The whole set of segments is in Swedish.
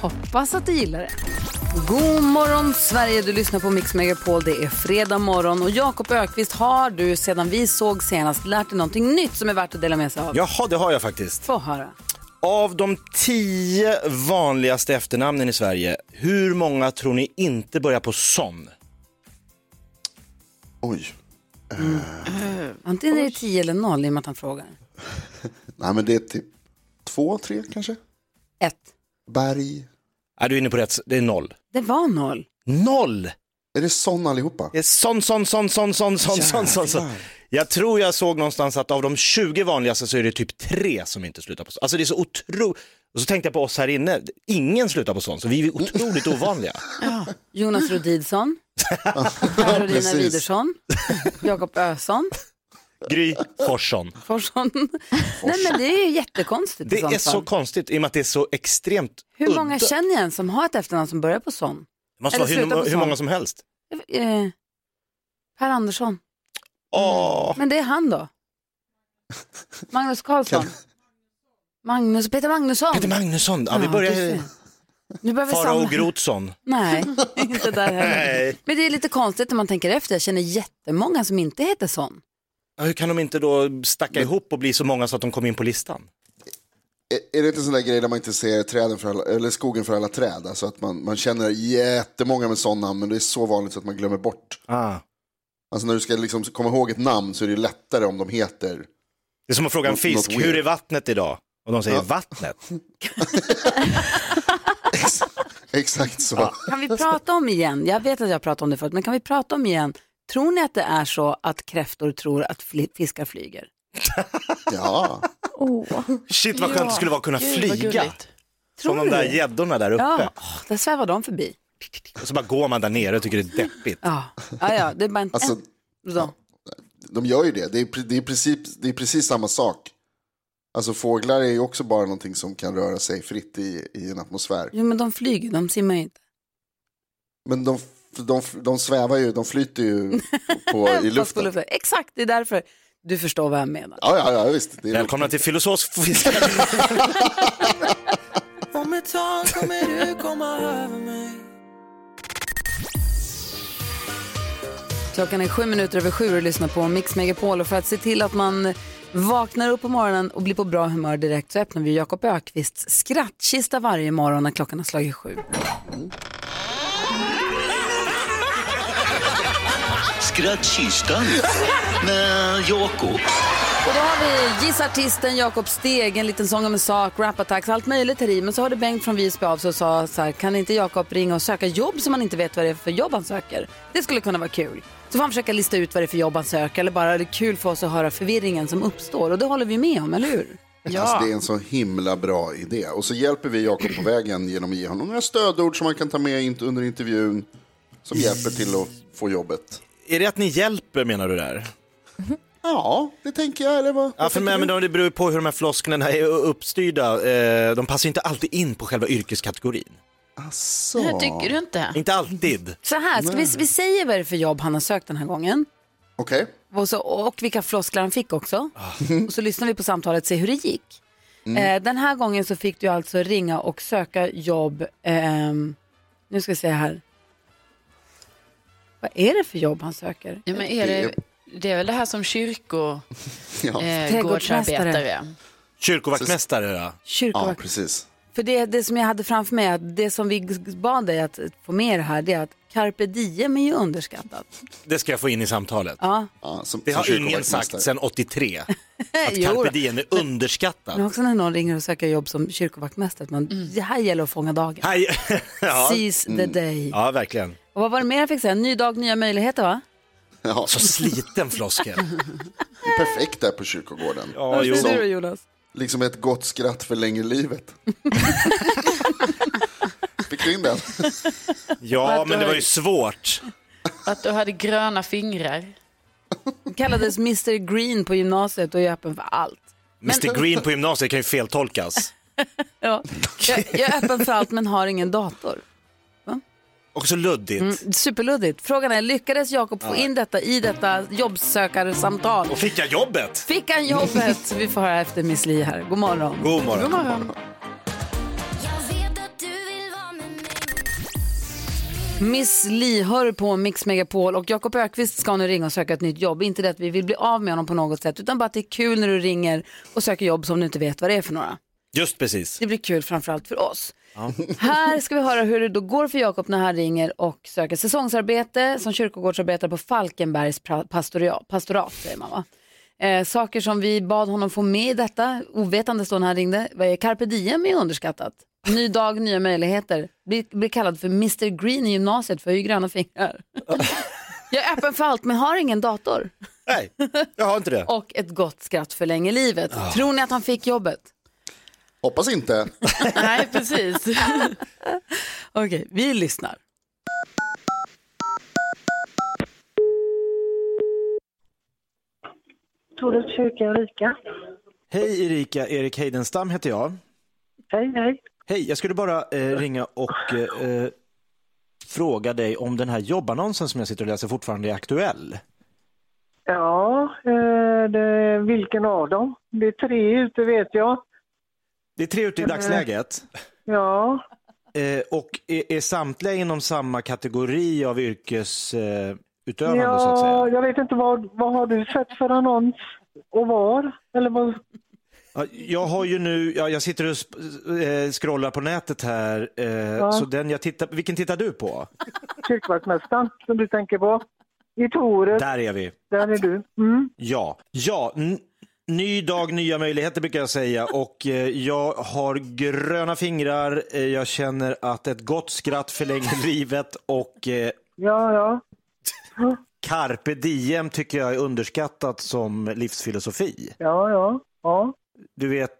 Hoppas att du gillar det. God morgon Sverige, du lyssnar på Mix Megapol. Det är fredag morgon och Jakob Ökvist har du sedan vi såg senast lärt dig någonting nytt som är värt att dela med sig av. Jaha, det har jag faktiskt. Få höra. Av de tio vanligaste efternamnen i Sverige, hur många tror ni inte börjar på son? Oj. Antingen är det 10 eller 0 i och med att han frågar. Nej men det är typ två, tre kanske. Ett. Berg. Är du är inne på rätt, det är noll. Det var noll. Noll! Är det sån allihopa? Det är son, son, son, son, son, son, son, son, son. Jag tror jag såg någonstans att av de 20 vanligaste så är det typ tre som inte slutar på son. Alltså det är så otroligt. Och så tänkte jag på oss här inne, ingen slutar på son, så vi är otroligt ovanliga. Jonas Rodidsson. Carolina precis. Widerson. Jakob Össon. Gry Forsson. Forsson. Nej men det är ju jättekonstigt Det i sånt är så fall. konstigt i och med att det är så extremt Hur många udda. känner jag en som har ett efternamn som börjar på sån? Det måste eller vara hur, slutar på hur många som helst. Eh, per Andersson. Åh, Men det är han då. Magnus Karlsson. Magnus, Peter Magnusson. Peter Magnusson, ja, vi Ja, börjar... du ser. Nu börjar vi Farao samla. Grothsson. Nej, inte där heller. Nej. Men det är lite konstigt när man tänker efter. Jag känner jättemånga som inte heter sån. Ja, Hur kan de inte då stacka ihop och bli så många så att de kommer in på listan? Är, är det inte en sån där grej där man inte ser träden för alla, eller skogen för alla träd? Alltså att man, man känner jättemånga med sådana namn men det är så vanligt så att man glömmer bort. Ah. Alltså när du ska liksom komma ihåg ett namn så är det lättare om de heter. Det är som att fråga en fisk, hur är vattnet idag? Och de säger Ja. vattnet. Exakt så. Kan vi prata om igen, jag vet att jag pratade om det förut, men kan vi prata om igen, tror ni att det är så att kräftor tror att fiskar flyger? Ja. Shit vad skönt det skulle vara att kunna Gud, flyga. Som de där gäddorna där uppe. Ja, åh, där svävar de förbi. Och så bara går man där nere och tycker det är deppigt. Ja, ja, ja det är bara en... Alltså, så. de gör ju det. Det är, det, är princip, det är precis samma sak. Alltså fåglar är ju också bara någonting som kan röra sig fritt i, i en atmosfär. Jo, men de flyger, de simmar ju inte. Men de, de, de svävar ju, de flyter ju på, i luften. luften. Exakt, det är därför du förstår vad jag menar. Ja, ja, ja, visst. Det är Välkomna till filosofisk fisk. Om ett tag kommer du komma över mig Klockan är sju minuter över sju och lyssnar på Mix Megapol och för att se till att man vaknar upp på morgonen och blir på bra humör direkt så öppnar vi Jakob Ökvists skrattkista varje morgon när klockan har slagit sju. Skrattkistan med Jakob. Och då har vi Gissa artisten, Jakob Steg, en liten sång om en sak, rap attacks, allt möjligt här i. Men så har det Bengt från Visby av sig och sa så här, kan inte Jakob ringa och söka jobb som man inte vet vad det är för jobb han söker? Det skulle kunna vara kul. Så får han försöka lista ut vad det är för jobb han söker eller bara är det kul för oss att höra förvirringen som uppstår. Och det håller vi med om, eller hur? Alltså, det är en så himla bra idé. Och så hjälper vi Jakob på vägen genom att ge honom några stödord som man kan ta med under intervjun. Som hjälper till att få jobbet. Är det att ni hjälper menar du där? Ja, det tänker jag. Eller vad, Ja, för mig, men det beror på hur de här flosklerna är uppstyrda. Eh, De passar inte alltid in på själva yrkeskategorin. Asså. Det tycker du inte? Inte alltid. Så här, ska vi, vi säger vad det är för jobb han har sökt den här gången. Okej. Och, så, och vilka floskler han fick också. Och så lyssnar vi på samtalet och ser hur det gick. Eh, den här gången så fick du alltså ringa och söka jobb. ehm, nu ska vi se här. Vad är det för jobb han söker? Ja, men är det, det är väl det här som kyrko, Ja. eh. Kyrkovaktmästare, ja. ja, Kyrkovakt. precis. För det, det som jag hade framför mig, att det som vi bad dig att få med det här, det är att carpe diem är ju underskattat. Det ska jag få in i samtalet. Ja, Ja, som, Det som har ingen kyrkovaktmästare. sagt sedan 83. Att jo carpe diem är underskattat. Men också när någon ringer och söker jobb som kyrkovaktmästare, att man, Mm. det här gäller att fånga dagen. Hej. ja. Seize the day. ja, verkligen. Och vad var det mer jag fick säga? Ny dag, nya möjligheter va? Ja, Så sliten floskel. perfekt där på kyrkogården. Ja, jo. Du Jonas? Liksom ett gott skratt förlänger livet. Fick du in den? ja, men det var ju svårt. Att du hade gröna fingrar. Kallades Mr Green på gymnasiet och är öppen för allt. Mr Green på gymnasiet kan ju feltolkas. Ja. Jag, jag är öppen för allt men har ingen dator. Också luddigt. Mm, superluddigt. Frågan är, lyckades Jakob få in detta i detta jobbsökarsamtal? Och fick jag jobbet? Fick han jobbet? Vi får höra efter Miss Li här. God morgon. God morgon. God morgon. Miss Li hör på Mix Megapol och Jakob Ökvist ska nu ringa och söka ett nytt jobb. Inte det att vi vill bli av med honom på något sätt utan bara att det är kul när du ringer och söker jobb som du inte vet vad det är för några. Just precis. Det blir kul framförallt för oss. Här ska vi höra hur det då går för Jakob när han ringer och söker säsongsarbete som kyrkogårdsarbetare på Falkenbergs pastorat. Säger man, va? Eh, saker som vi bad honom få med i detta, ovetandes då när han ringde, vad är carpe diem är underskattat. Ny dag, nya möjligheter. Blir, blir kallad för Mr Green i gymnasiet för jag har ju gröna fingrar. jag är öppen för allt men har ingen dator. Nej, jag har inte det. Och ett gott skratt förlänger livet. Tror ni att han fick jobbet? Hoppas inte. Nej, precis. Okej, vi lyssnar. Torets kyrka Ulrika. Hej Erika, Erik Heidenstam heter jag. Hej, hej. Hej, jag skulle bara eh, ringa och eh, fråga dig om den här jobbannonsen som jag sitter och läser fortfarande är aktuell. Ja, eh, det, vilken av dem? Det är tre ute vet jag. Det är tre ute i dagsläget. Ja, Eh, och är, är samtliga inom samma kategori av yrkesutövande utövande, så att säga? ja jag vet inte vad, vad har du sett för annons och var? Eller vad? Ja, Jag har ju nu, ja, jag sitter och eh, scrollar på nätet här, eh, så den jag tittar, vilken tittar du på? Kyrkvaktmästaren som du tänker på? I Toret, Där är vi. där är du. Mm. Ja, ja. Ny dag, nya möjligheter brukar jag säga och eh, jag har gröna fingrar, eh, jag känner att ett gott skratt förlänger livet och eh, Ja, ja. carpe diem tycker jag är underskattat som livsfilosofi. Ja, ja. Ja, Du vet,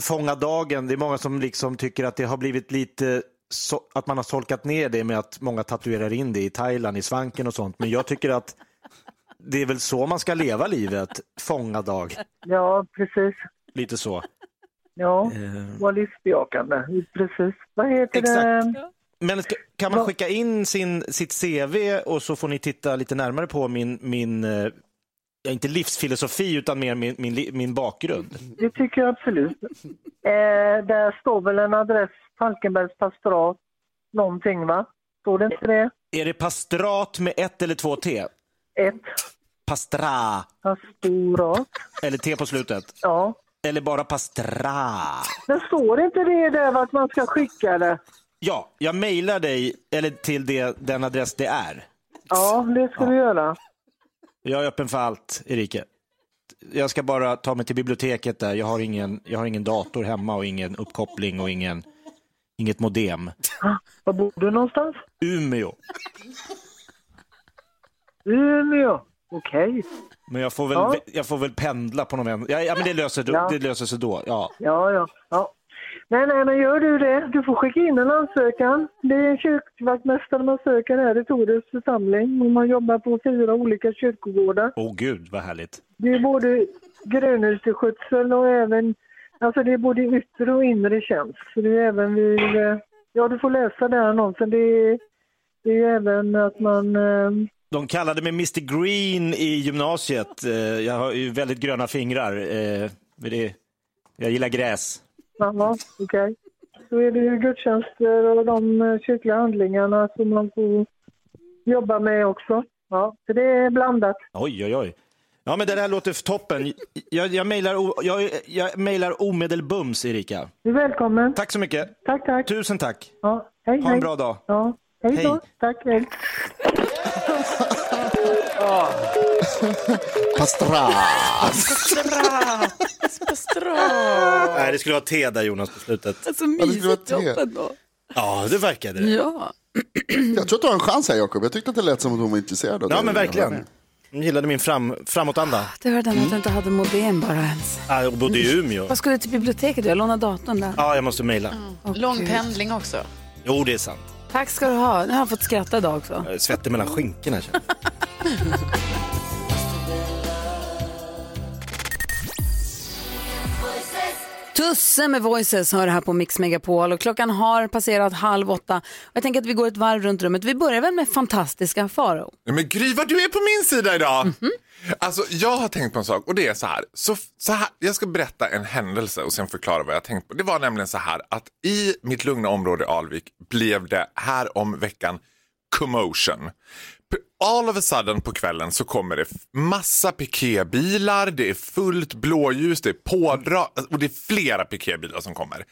fånga dagen, det är många som liksom tycker att det har blivit lite så, att man har solkat ner det med att många tatuerar in det i Thailand, i svanken och sånt. Men jag tycker att det är väl så man ska leva livet, fånga dag, ja precis. lite så. Ja, Eh, var livsbejakande. Precis. Vad heter Exakt. det? Men ska, kan man skicka in sin, sitt CV och så får ni titta lite närmare på min, min eh, inte livsfilosofi utan mer min, min, min bakgrund. Det tycker jag absolut. Eh, där står väl en adress, Falkenbergs pastorat, någonting va? Står det inte det? Är det pastrat med ett eller två T? Ett Pastra, pastorat. eller T på slutet. Ja. Eller bara pastra. Men står inte det där vart man ska skicka det? Ja, jag mejlar dig, eller till det, den adress det är. Ja, det ska du göra. Jag är öppen för allt, Erika. Jag ska bara ta mig till biblioteket där. Jag har ingen, jag har ingen dator hemma och ingen uppkoppling och ingen, inget modem. Var bor du någonstans? Umeå. Umeå. Okej. Men jag får väl, Ja. jag får väl pendla på någon vän. Ja, ja men det löser, Ja. det löser sig då. Ja. Ja, ja, ja. Nej, nej, men gör du det. Du får skicka in en ansökan. Det är en kyrkvaktmästare man söker här i Torets församling. Och man jobbar på fyra olika kyrkogårdar. Åh gud, vad härligt. Det är både grönhuseskötsel och även, alltså det är både yttre och inre tjänst. Så det är även vid, eh, ja du får läsa den annonsen. Det är, det är även att man, eh, De kallade mig Mr Green i gymnasiet. Eh, Jag har ju väldigt gröna fingrar. eh, det, jag gillar gräs. ja, okej. Så är det ju gudstjänster och de eh, kyrkliga handlingarna som man får jobba med också. Ja, så det är blandat. Oj, oj, oj. Ja, men det där låter toppen. Jag, jag, mejlar, jag, jag mejlar omedelbums, Erika. Du är välkommen. Tack så mycket. Tack, tack. Tusen tack. Ja, hej, Ha en hej. bra dag. Ja, hej då. Hej. Tack, hej. Pastra. Nej, det skulle vara te där Jonas på slutet. Alltså det skulle vara mysigt te. jobb ändå. Ja, det verkade det. Ja. Jag tror att du har en chans här Jakob. Jag tyckte att det lät som att hon var intresserad av det. Ja, men verkligen. Jag gillade min fram, framåtanda. Det var den att jag inte hade modem bara ens. Ja, Jag bodde i Umeå. Vad skulle du till biblioteket? Jag lånade datorn där. Ja, jag måste mejla. Lång Gud. pendling också. Jo, det är sant. Tack ska du ha. Nu har jag fått skratta idag också. Jag är svettig mellan skinkorna. Tusse med Voices hör här på Mix Megapol och klockan har passerat halv åtta. Jag tänker att vi går ett varv runt rummet. Vi börjar väl med fantastiska Farao. Men Gry, vad du är på min sida idag. Mhm. Alltså, jag har tänkt på en sak och det är så här. Så, så här. Jag ska berätta en händelse och sen förklara vad jag har tänkt på. Det var nämligen så här att i mitt lugna område i Alvik blev det här om veckan commotion. All of a sudden på kvällen så kommer det massa piketbilar, det är fullt blåljus, det är pådra och det är flera piketbilar som kommer.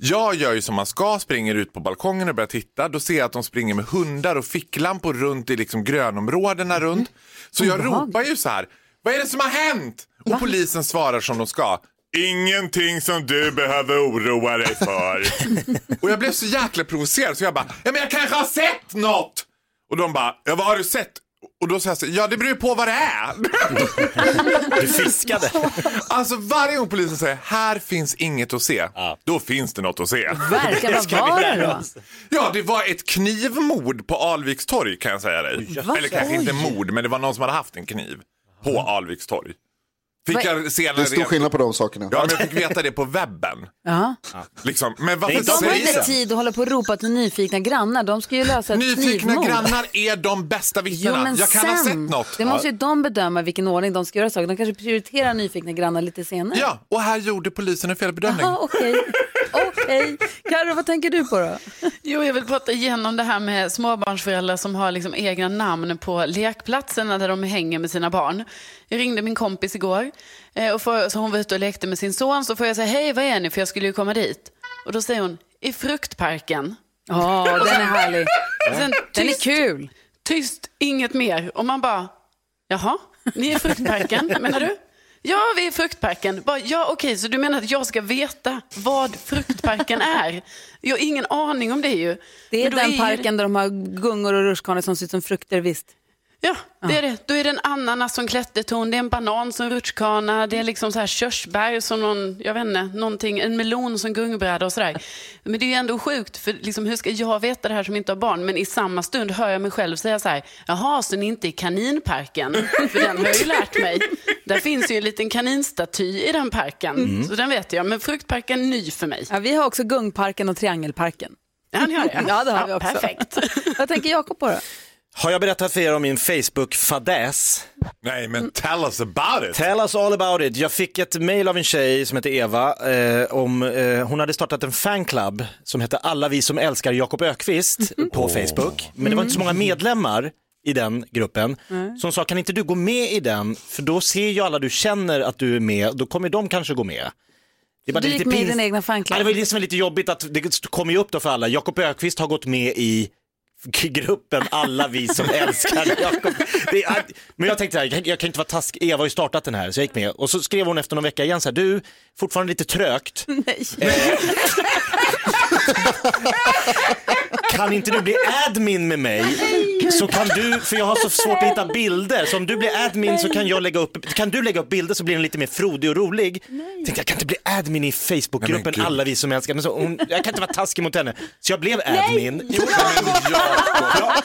Jag gör ju som man ska, springer ut på balkongen och börjar titta. Då ser jag att de springer med hundar och ficklampor runt i liksom grönområdena runt. Så jag ropar ju så här, vad är det som har hänt? Och polisen svarar som de ska. Ingenting som du behöver oroa dig för. och jag blev så jäkla provocerad så jag bara, ja men jag kanske har sett något. Och de bara, ja vad har du sett? Och då säger jag så, ja det beror ju på vad det är. Du fiskade. alltså varje gång polisen säger, här finns inget att se. Då finns det något att se. Verkar, vad Ska vi var det lära då? oss? Ja, det var ett knivmord på Alviks torg kan jag säga dig. Eller kanske inte mord, men det var någon som hade haft en kniv på Alviks torg. Fick jag senare Det är stor skillnad på de sakerna. Ja, men jag fick veta det på webben. Ja. Liksom. Men varför De har inte tid att hålla på och ropa till nyfikna grannar. De ska ju lösa ett Nyfikna knivmord. grannar är de bästa vittnena. jag kan sen, ha sett något. Det måste ju de bedöma vilken ordning de ska göra saker. De kanske prioriterar nyfikna grannar lite senare. Ja, och här gjorde polisen en felbedömning. Okej. Okej. Carro, vad tänker du på då? Jo, jag vill prata igenom det här med småbarnsföräldrar som har liksom egna namn på lekplatserna där de hänger med sina barn. Jag ringde min kompis igår, eh, och får, så hon var ute och lekte med sin son. Så får jag säga, hej, vad är ni? För jag skulle ju komma dit. Och då säger hon, i fruktparken. Ja, den är härlig. Sen Den är tyst, kul. tyst, inget mer. Och man bara, jaha, ni är i fruktparken, menar du? Ja, vi är i fruktparken. Bara, ja, okej, så du menar att jag ska veta vad fruktparken är? Jag har ingen aning om det ju. Det är den ju parken där de har gungor och rutschkanor som ser ut som frukter, visst. Ja, det är det. Då är det en ananas som klättertorn, det är en banan som rutschkana, det är liksom så här körsbär som någon, jag vet inte, någonting, en melon som gungbräda och sådär. Men det är ju ändå sjukt, för liksom, hur ska jag veta det här som inte har barn? Men i samma stund hör jag mig själv säga så här, jaha, så ni är inte i kaninparken? För den har jag ju lärt mig. Där finns ju en liten kaninstaty i den parken, så den vet jag. Men fruktparken är ny för mig. Ja, vi har också Gungparken och Triangelparken. Ja, ni har det? Ja, det har vi också. Perfekt. Vad tänker Jakob på då? Har jag berättat för er om min Facebook-fadäs? Nej, men tell us about it. Tell us all about it. Jag fick ett mail av en tjej som heter Eva. Eh, om, eh, hon hade startat en fanclub som hette Alla vi som älskar Jakob Ökvist på Facebook. Men det var inte så många medlemmar i den gruppen. Så hon sa, kan inte du gå med i den? För då ser ju alla du känner att du är med, då kommer de kanske gå med. Det Du gick lite med i din egna Ja, fanclub. det var det som är lite jobbigt att det kommer ju upp då för alla. Jakob Ökvist har gått med i gruppen Alla vi som älskar Jakob. Men jag tänkte så här, jag kan- jag kan inte vara taskig, Eva har ju startat den här så jag gick med. Och så skrev hon efter någon vecka igen så här, du, fortfarande lite trögt. Nej. Kan inte du bli admin med mig? Så kan du, för jag har så svårt att hitta bilder, så om du blir admin så kan jag lägga upp, kan du lägga upp bilder så blir den lite mer frodig och rolig. Tänkte jag kan inte bli admin i Nej, Facebookgruppen men gud. Alla vi som älskar, men så, hon, jag kan inte vara taskig mot henne. Så jag blev admin. Jo, Men Jakob,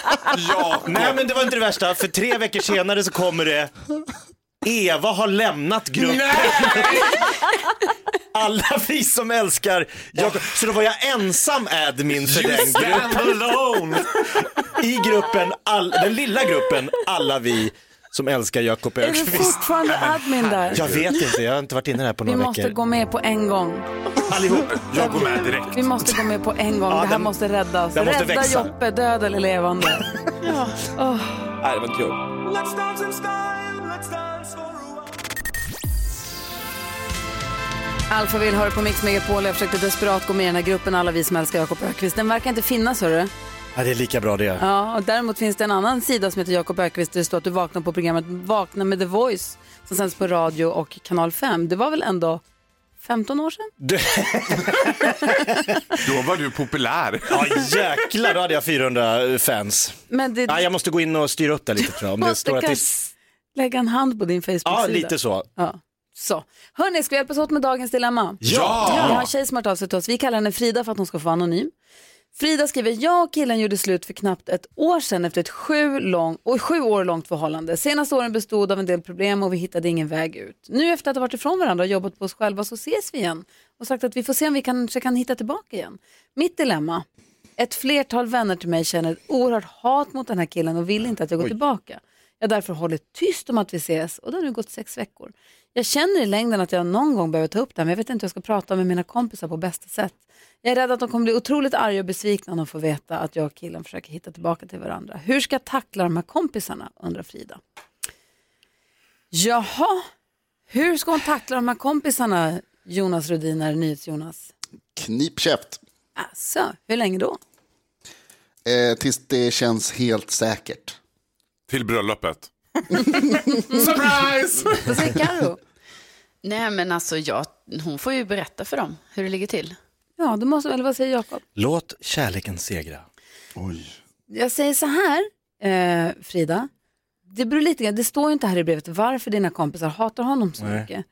Jakob. Nej men det var inte det värsta, för tre veckor senare så kommer det Eva har lämnat gruppen. Alla vi som älskar Jakob. Så då var jag ensam admin för den gruppen. alone. I gruppen, all, den lilla gruppen, alla vi som älskar Jakob Är du Öqvist. fortfarande admin där? Jag vet inte, jag har inte varit inne här på Vi några måste veckor. gå med på en gång. Allihop. Jag går med direkt. Vi måste gå med på en gång. det här den- måste räddas. den måste Rädda växa. Joppe, död eller levande. Nej, det var inte kul. Let's dance in style, Alfa vill höra på Mix Megapol. Jag försökte desperat gå med i den här gruppen Alla vi som älskar Jakob Ökvist. Den verkar inte finnas, hörru. Ja, det är lika bra det. Ja, och däremot finns det en annan sida som heter Jakob Ökvist. där Det står att du vaknar på programmet Vakna med The Voice som sänds på radio och kanal 5. Det var väl ändå 15 år sedan? Du, Då var du populär. ja jäklar, då hade jag 400 fans. Men det, Ja, jag måste gå in och styra upp det lite tror jag. Om det måste står att det... lägga en hand på din Facebook-sida. Ja, lite så. Ja. Så. Hörni, ska vi hjälpas åt med dagens dilemma? Ja! Vi har en tjej som har hört av sig till oss. Vi kallar henne Frida för att hon ska få vara anonym. Frida skriver, jag och killen gjorde slut för knappt ett år sedan efter ett sju, lång, och sju år långt förhållande. Senaste åren bestod av en del problem och vi hittade ingen väg ut. Nu efter att ha varit ifrån varandra och jobbat på oss själva så ses vi igen och sagt att vi får se om vi kanske kan hitta tillbaka igen. Mitt dilemma, ett flertal vänner till mig känner ett oerhört hat mot den här killen och vill inte att jag går tillbaka. Jag har därför hållit tyst om att vi ses och det har nu gått sex veckor. Jag känner i längden att jag någon gång behöver ta upp det här men jag vet inte hur jag ska prata med mina kompisar på bästa sätt. Jag är rädd att de kommer bli otroligt arga och besvikna när de får veta att jag och killen försöker hitta tillbaka till varandra. Hur ska jag tackla de här kompisarna, undrar Frida. Jaha, hur ska hon tackla de här kompisarna, Jonas Rhodiner, NyhetsJonas? Knip käft. Alltså, hur länge då? Eh, tills det känns helt säkert. Till bröllopet. Surprise! Vad säger Karo? Nej men alltså jag, hon får ju berätta för dem hur det ligger till. Ja, det måste väl, vad säger Jakob? Låt kärleken segra. Oj. Jag säger så här, eh, Frida. Det beror lite grann, det står ju inte här i brevet varför dina kompisar hatar honom så Nej. mycket.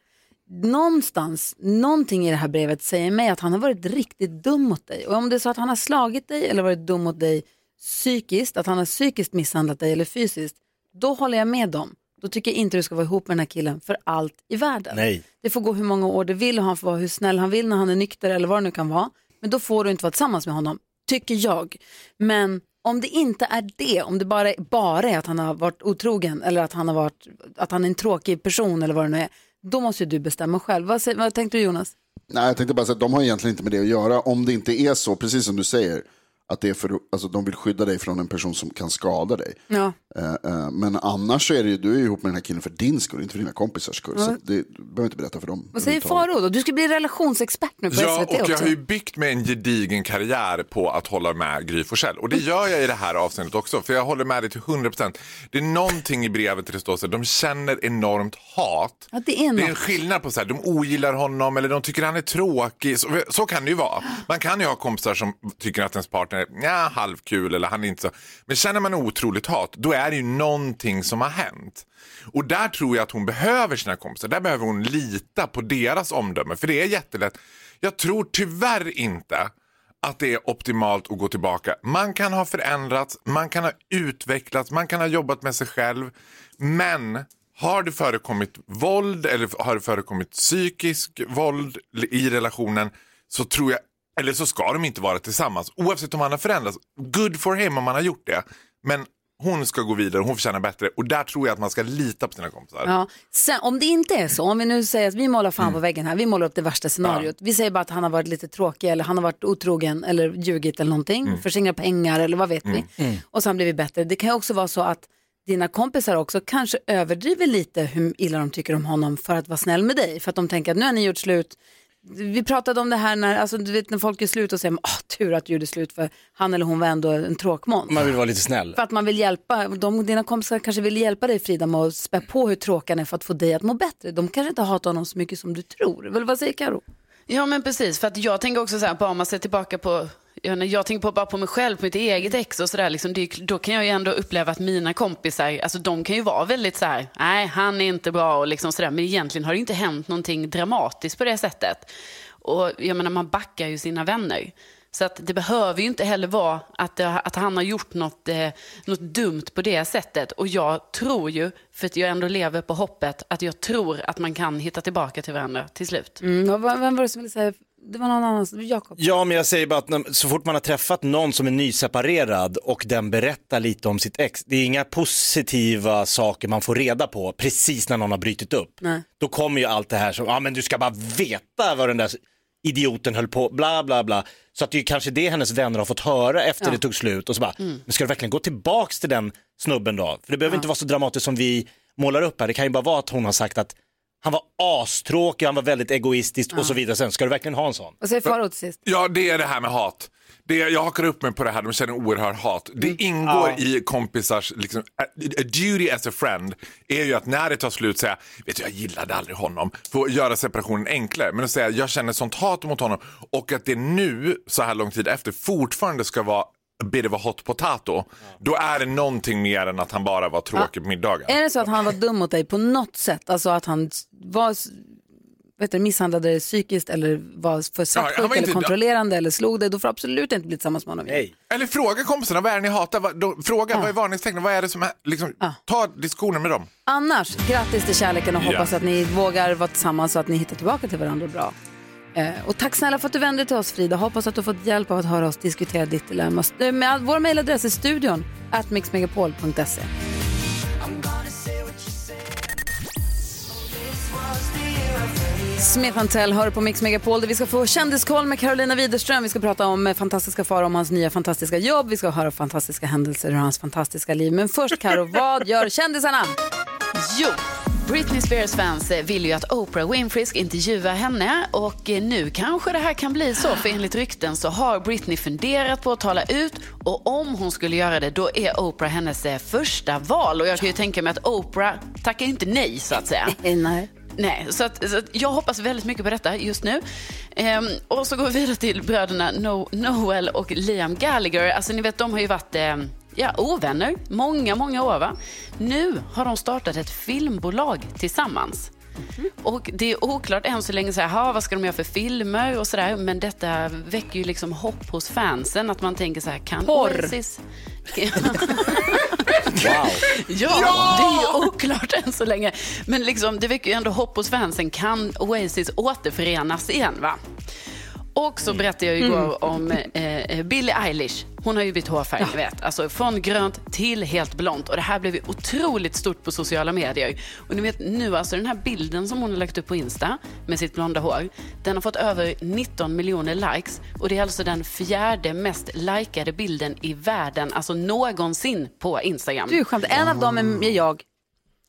Någonstans, någonting i det här brevet säger mig att han har varit riktigt dum mot dig. Och om det är så att han har slagit dig eller varit dum mot dig psykiskt, att han har psykiskt misshandlat dig eller fysiskt, då håller jag med dem. Då tycker jag inte du ska vara ihop med den här killen för allt i världen. Nej. Det får gå hur många år det vill och han får vara hur snäll han vill när han är nykter eller vad det nu kan vara. Men då får du inte vara tillsammans med honom, tycker jag. Men om det inte är det, om det bara, bara är att han har varit otrogen eller att han, har varit, att han är en tråkig person eller vad det nu är, då måste ju du bestämma själv. Vad, vad tänkte du Jonas? Nej, jag tänkte bara säga att de har egentligen inte med det att göra. Om det inte är så, precis som du säger, att det är för, alltså, de vill skydda dig från en person som kan skada dig. Ja. Eh, eh, men annars så är det ju, du är ihop med den här killen för din skull, inte för dina kompisars skull. Så det, du behöver inte berätta för dem. Vad säger. Faro då? Du ska bli relationsexpert nu på Ja, SVT och jag också. har ju byggt mig en gedigen karriär på att hålla med Gry Forssell. Och det gör jag i det här avseendet också, för jag håller med dig till 100%. Det är någonting i brevet där det står så här, de känner enormt hat. Ja, det är Det är en skillnad på så här, de ogillar honom eller de tycker han är tråkig. Så, så kan det ju vara. Man kan ju ha kompisar som tycker att ens partner är ja, halvkul eller han är inte så. Men känner man otroligt hat, då är det ju någonting som har hänt. Och där tror jag att hon behöver sina kompisar. Där behöver hon lita på deras omdöme. För det är jättelätt. Jag tror tyvärr inte att det är optimalt att gå tillbaka. Man kan ha förändrats, man kan ha utvecklats, man kan ha jobbat med sig själv. Men har det förekommit våld eller har det förekommit psykisk våld i relationen så tror jag, eller så ska de inte vara tillsammans. Oavsett om han har förändrats. Good for him om man har gjort det. Men hon ska gå vidare, hon förtjänar bättre. Och där tror jag att man ska lita på sina kompisar. Ja. Sen, om det inte är så, om vi nu säger att vi målar fan Mm. på väggen här, vi målar upp det värsta scenariot. Vi säger bara att han har varit lite tråkig eller han har varit otrogen eller ljugit eller någonting, Mm. förskingrat pengar eller vad vet vi. Och så har han blivit bättre. Det kan ju också vara så att dina kompisar också kanske överdriver lite hur illa de tycker om honom för att vara snäll med dig. För att de tänker att nu har ni gjort slut. Vi pratade om det här när, alltså, du vet, när folk gör slut och säger åh tur att du gjorde slut för han eller hon var ändå en tråkmåns. Man vill vara lite snäll. För att man vill hjälpa, de, dina kompisar kanske vill hjälpa dig Frida med att spä på hur tråkig han är för att få dig att må bättre. De kanske inte hatar honom så mycket som du tror. Väl, vad säger Karo? Ja men precis, för att jag tänker också så här, bara om man ser tillbaka på, jag, jag tänker på, bara på mig själv, på mitt eget ex och sådär, liksom, det- då kan jag ju ändå uppleva att mina kompisar, alltså de kan ju vara väldigt så här, nej han är inte bra och liksom sådär, men egentligen har det inte hänt någonting dramatiskt på det sättet. Och jag menar man backar ju sina vänner. Så att det behöver ju inte heller vara att, det, att han har gjort något, eh, något dumt på det sättet. Och jag tror ju, för att jag ändå lever på hoppet, att jag tror att man kan hitta tillbaka till varandra till slut. Mm, vem var det som ville säga? Det var någon annan, Jakob. Ja, men jag säger bara att när, så fort man har träffat någon som är nyseparerad och den berättar lite om sitt ex, det är inga positiva saker man får reda på precis när någon har brutit upp. Nej. Då kommer ju allt det här som, ja men du ska bara veta vad den där idioten höll på, bla bla bla. Så att det är kanske det hennes vänner har fått höra efter det tog slut och så bara, men ska du verkligen gå tillbaks till den snubben då? För det behöver inte vara så dramatiskt som vi målar upp här, det kan ju bara vara att hon har sagt att han var astråkig, han var väldigt egoistisk och så vidare. Sen ska du verkligen ha en sån? Vad säger Farao till sist? Ja, det är det här med hat. Det, jag hakar upp mig på det här, de känner oerhört hat. Det Mm. ingår i kompisars, liksom, a, a duty as a friend är ju att när det tar slut säga, vet du jag gillade aldrig honom, för att göra separationen enklare. Men att säga, jag känner sånt hat mot honom och att det nu, så här lång tid efter, fortfarande ska vara bit of a hot potato. Då är det någonting mer än att han bara var tråkig på middagen. Är det så att han var dum mot dig på något sätt? Alltså att han var, vet du, misshandlade dig psykiskt eller var för var svartsjuk eller inte- kontrollerande eller slog dig, då får du absolut inte bli tillsammans med honom. Nej. Eller fråga kompisarna, vad är det ni hatar? Vad- då- Fråga, vad är varningstecknen? Vad är det som är, liksom, ta diskussioner med dem. Annars, grattis till kärleken och Ja. hoppas att ni vågar vara tillsammans så att ni hittar tillbaka till varandra bra. Eh, och tack snälla för att du vände dig till oss Frida. Hoppas att du fått hjälp av att höra oss diskutera ditt dilemma. Eh, Med vår mejladress är studion at mixmegapol.se. Smith Tell hör på Mix Megapol där vi ska få kändiskoll med Carolina Widerström. Vi ska prata om eh, fantastiska far om hans nya fantastiska jobb. Vi ska höra fantastiska händelser ur hans fantastiska liv. Men först Karo, vad gör kändisarna? Jo, Britney Spears fans eh, vill ju att Oprah Winfrey ska intervjua henne och eh, nu kanske det här kan bli så för enligt rykten så har Britney funderat på att tala ut och om hon skulle göra det då är Oprah hennes eh, första val och jag kan ju tänka mig att Oprah tackar inte nej så att säga. Nej. Nej, så, att, så att jag hoppas väldigt mycket på detta just nu. Ehm, och så går vi vidare till bröderna no, Noel och Liam Gallagher. Alltså ni vet, de har ju varit ehm, ja, ovänner många, många år. Va? Nu har de startat ett filmbolag tillsammans. Och det är oklart än så länge, så här, "Ha, vad ska de göra för filmer och sådär. Men detta väcker ju liksom hopp hos fansen. Att man tänker så här, kan Porr. Oasis... Wow. Ja, det är oklart än så länge. Men liksom, det väcker ju ändå hopp hos fansen. Kan Oasis återförenas igen? va? Och så berättade jag igår om eh, Billie Eilish. Hon har ju bytt hårfärg, ni vet. Alltså från grönt till helt blont. Och det här blev ju otroligt stort på sociala medier. Och ni vet nu, alltså den här bilden som hon har lagt upp på Insta med sitt blonda hår. Den har fått över 19 miljoner likes. Och det är alltså den fjärde mest likade bilden i världen, alltså någonsin på Instagram. Du är skämt. En av dem är jag.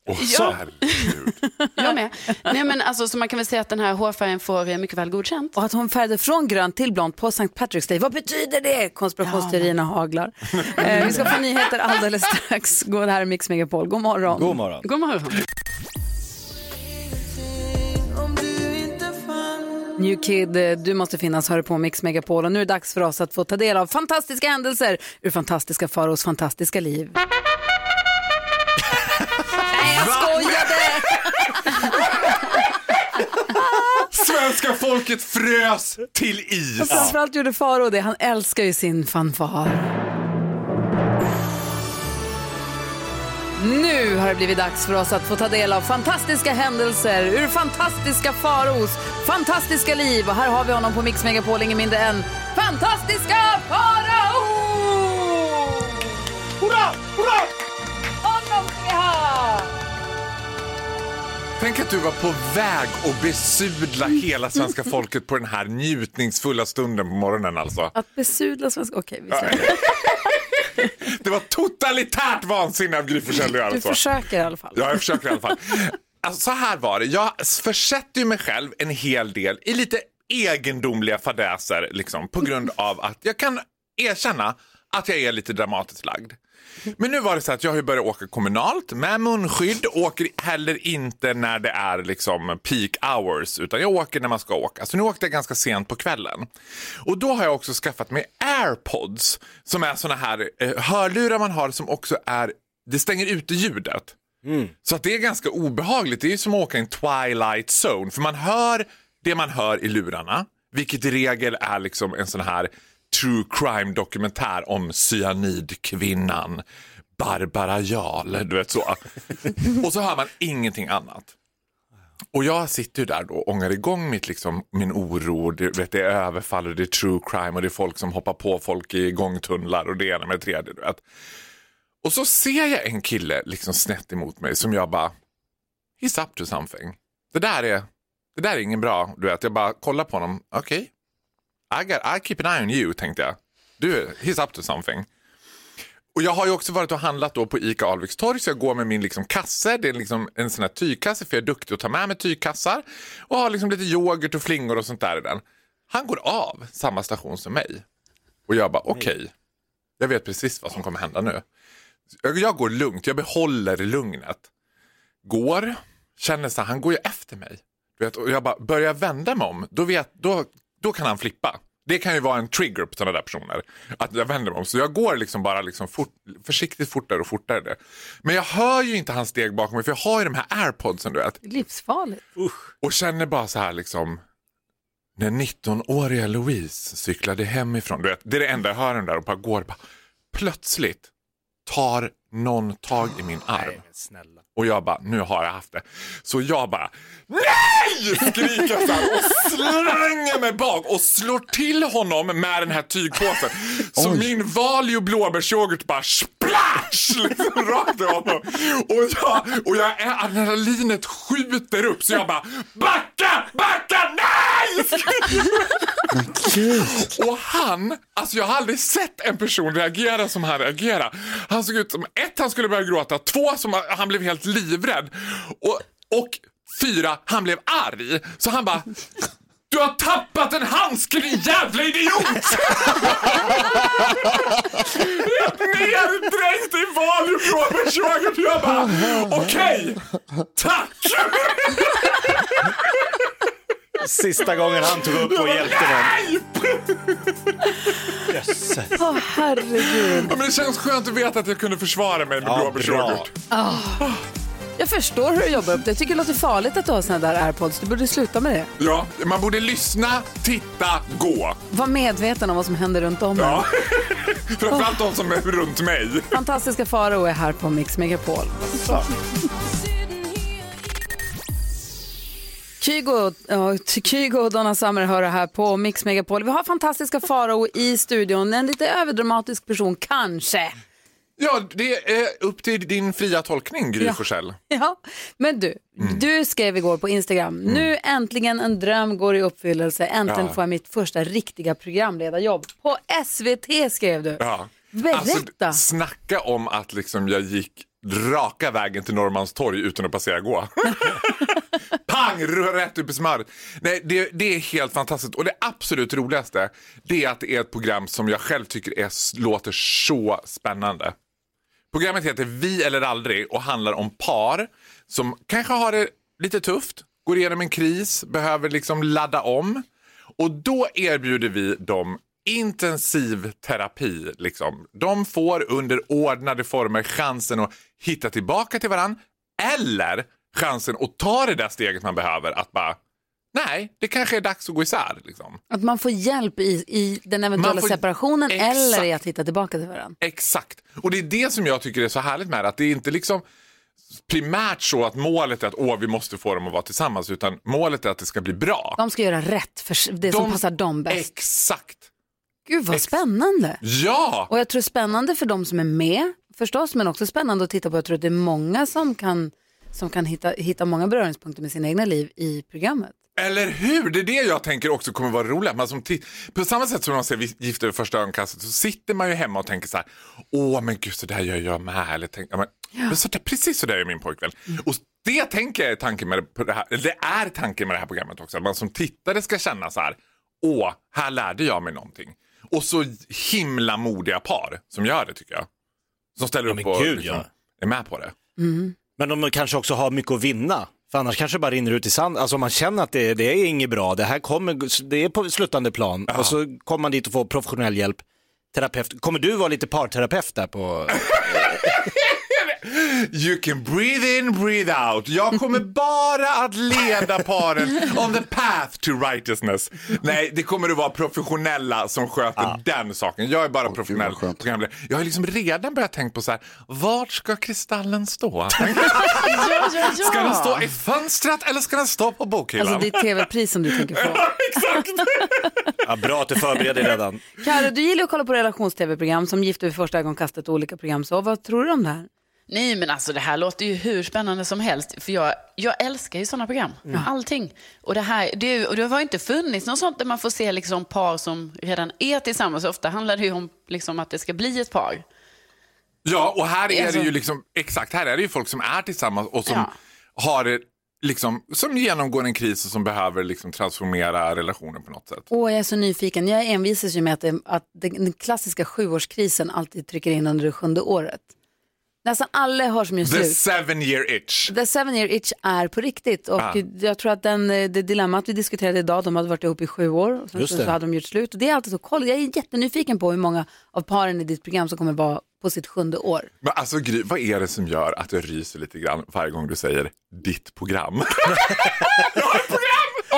Åh, Ja. herregud. Jag med. Nej, men alltså, så man kan väl säga att den här hårfärgen får eh, mycket väl godkänt. Och att hon färgade från grönt till blont på St. Patrick's Day. Vad betyder det? Konspirationsteorierna haglar. eh, vi ska få nyheter alldeles strax. God här är Mix Megapol. God morgon. God morgon. God morgon. Om du inte fann New Kid, eh, du måste finnas, hör på Mix Megapol. Och nu är det dags för oss att få ta del av fantastiska händelser ur fantastiska Faros fantastiska liv. Svenska folket frös till is. Och framförallt gjorde Faro det. Han älskar ju sin fanfar. Nu har det blivit dags för oss att få ta del av fantastiska händelser ur fantastiska Faros fantastiska liv. Och här har vi honom på Mix Megapol, ingen mindre än fantastiska Farao! Hurra, hurra! Honom ska vi ha! Tänk att du var på väg att besudla hela svenska folket på den här njutningsfulla stunden på morgonen alltså. Att besudla svenska... Okej, vi släpper det. Det var totalitärt vansinne av Gry Forssell att göra Du så. försöker i alla fall. Ja, jag försöker i alla fall. Alltså, så här var det, jag försätter ju mig själv en hel del i lite egendomliga fadäser liksom, på grund av att jag kan erkänna att jag är lite dramatiskt lagd. Men nu var det så att jag har börjat åka kommunalt med munskydd, åker heller inte när det är liksom peak hours utan jag åker när man ska åka. Så nu åkte jag ganska sent på kvällen. Och då har jag också skaffat mig airpods som är såna här eh, hörlurar man har som också är, det stänger ute ljudet. Så att det är ganska obehagligt. Det är som att åka i en twilight zone. För man hör det man hör i lurarna. Vilket i regel är liksom en sån här true crime dokumentär om cyanidkvinnan Barbara Jarl. Du vet så. Och så hör man ingenting annat. Och jag sitter ju där då och ångar igång mitt, liksom, min oro. Det, vet, det är överfall och det är true crime och det är folk som hoppar på folk i gångtunnlar och det ena med det tredje. Du vet. Och så ser jag en kille liksom snett emot mig som jag bara, he's up to something. Det där är, det där är ingen bra, du vet. Jag bara kollar på honom, okej. I, got, I keep an eye on you, tänkte jag. Du, he's up to something. Och jag har ju också varit och handlat då på ICA Alvikstorg så jag går med min liksom kasse. Det är liksom en sån här tygkasse för jag är duktig att ta med mig tygkassar. Och har liksom lite yoghurt och flingor och sånt där i den. Han går av samma station som mig. Och jag bara okej, jag vet precis vad som kommer hända nu. Jag, jag går lugnt, jag behåller lugnet. Går, känner så här, han går ju efter mig. Vet, och jag bara börjar vända mig om, då, vet, då, då kan han flippa. Det kan ju vara en trigger på sådana där personer. Att jag vänder mig om. Så jag går liksom bara liksom fort, försiktigt fortare och fortare. Men jag hör ju inte hans steg bakom mig för jag har ju de här airpodsen du vet. Livsfarligt. Och känner bara så här liksom. När 19-åriga Louise cyklade hemifrån. Du vet, det är det enda jag hör den där och bara går. Bara, plötsligt tar någon tag i min arm. Snälla. Och jag bara, nu har jag haft det. Så jag bara, NEJ! Skriker så här och slänger mig bak och slår till honom med den här tygpåsen. Så min Valio blåbärsyoghurt bara splash! Liksom rakt i honom. Och jag, och jag, adrenalinet skjuter upp så jag bara, backa, backa, nej! Och han, alltså jag har aldrig sett en person reagera som han reagerar. Han såg ut som, ett, han skulle börja gråta, två, som han blev helt livrädd. Och, och fyra, han blev arg. Så han bara, du har tappat en handske din jävla idiot! Helt neddränkt i Valium blåbärsyoghurt. Jag bara, okej, tack! Sista gången han tog upp och hjälpte någon. Jösses. Åh, herregud. Ja, men det känns skönt att veta att jag kunde försvara mig med Ja, blåbärsyoghurt. Jag förstår hur du jobbar upp det. Jag tycker det låter farligt att du har såna där airpods. Du borde sluta med det. Ja, man borde lyssna, titta, gå. Var medveten om vad som händer runt om Ja. en. Framförallt de som är runt mig. Fantastiska Farao är här på Mix Megapol. Kygo, ja, Kygo och Donna Summer hör här på Mix Megapol. Vi har fantastiska Farao i studion. En lite överdramatisk person, kanske. Ja, det är upp till din fria tolkning, Gry Ja. Forssell. Ja, men du, du skrev igår på Instagram, nu äntligen en dröm går i uppfyllelse, äntligen Ja. får jag mitt första riktiga programledarjobb. På SVT skrev du. Ja. Berätta. Alltså, snacka om att liksom jag gick raka vägen till Norrmalmstorg utan att passera gå. Pang! Rätt upp i smöret. Nej, det, det är helt fantastiskt. Och det absolut roligaste det är att det är ett program som jag själv tycker är, låter så spännande. Programmet heter Vi eller aldrig och handlar om par som kanske har det lite tufft, går igenom en kris, behöver liksom ladda om. Och då erbjuder vi dem intensiv terapi. Liksom. De får under ordnade former chansen att hitta tillbaka till varandra, eller chansen att ta det där steget man behöver att bara Nej, det kanske är dags att gå isär. Liksom. Att man får hjälp i, i den eventuella får- separationen Exakt. eller i att hitta tillbaka till varandra. Exakt. Och det är det som jag tycker är så härligt med det. Att det är inte liksom primärt så att målet är att Åh, vi måste få dem att vara tillsammans. Utan målet är att det ska bli bra. De ska göra rätt för det som De- passar dem bäst. Exakt. Gud vad ex- spännande. Ja! Och jag tror spännande för de som är med förstås, men också spännande att titta på. Jag tror att det är många som kan, som kan hitta, hitta många beröringspunkter med sina egna liv i programmet. Eller hur? Det är det jag tänker också kommer vara roligt. Man som på samma sätt som man ser Gifta vid första ögonkastet så sitter man ju hemma och tänker så här. Åh men gud så där gör jag med. Eller tänk, ja, men, men så där, precis så där är min pojkvän. Och det tänker jag är tanken med det, på det här. eller Det är tanken med det här programmet också. Att man som tittare ska känna så här. Åh, här lärde jag mig någonting. Och så himla modiga par som gör det tycker jag. Som ställer Ja, upp och gud, liksom, ja. är med på det. Men de kanske också har mycket att vinna. För annars kanske det bara rinner ut i sand. Alltså man känner att det, det är inget bra, det här kommer, det är på sluttande plan. Och så kommer man dit och får professionell hjälp. Terapeut. Kommer du vara lite parterapeut där på... You can breathe in, breathe out. Jag kommer bara att leda paren on the path to righteousness. Nej, det kommer att vara professionella som sköter den saken. Jag är bara Åh, professionell programledare. Jag har liksom redan börjat tänka på så här, vart ska kristallen stå? Ska den stå i fönstret eller ska den stå på bokhyllan? Alltså ditt tv-pris som du tänker. Exakt! Ja, bra att du förbereder dig redan. Karo, du gillar att kolla på relations-tv-program som Gifta vid första ögonkastet och olika program. Så vad tror du om det här? Nej men alltså det här låter ju hur spännande som helst. För jag, jag älskar ju sådana program. Allting. Och det, här, det, och det har inte funnits något sånt där man får se liksom par som redan är tillsammans. Ofta handlar det ju om liksom att det ska bli ett par. Ja, och här är det Alltså- ju liksom, exakt, här är det ju folk som är tillsammans och som Ja. har det liksom, som genomgår en kris och som behöver liksom transformera relationen på något sätt. Åh, jag är så nyfiken. Jag envisas ju med att, det, att den, den klassiska sjuårskrisen alltid trycker in under det sjunde året. Nästan alla har som gör The slut. seven year itch. The seven year itch är på riktigt och Ah. jag tror att den, det dilemmat vi diskuterade idag, de hade varit ihop i sju år och sen så, hade de gjort slut. Och det är alltid så, kolla, jag är jättenyfiken på hur många av paren i ditt program som kommer vara på sitt sjunde år. Men alltså Gry, vad är det som gör att jag ryser lite grann varje gång du säger ditt program?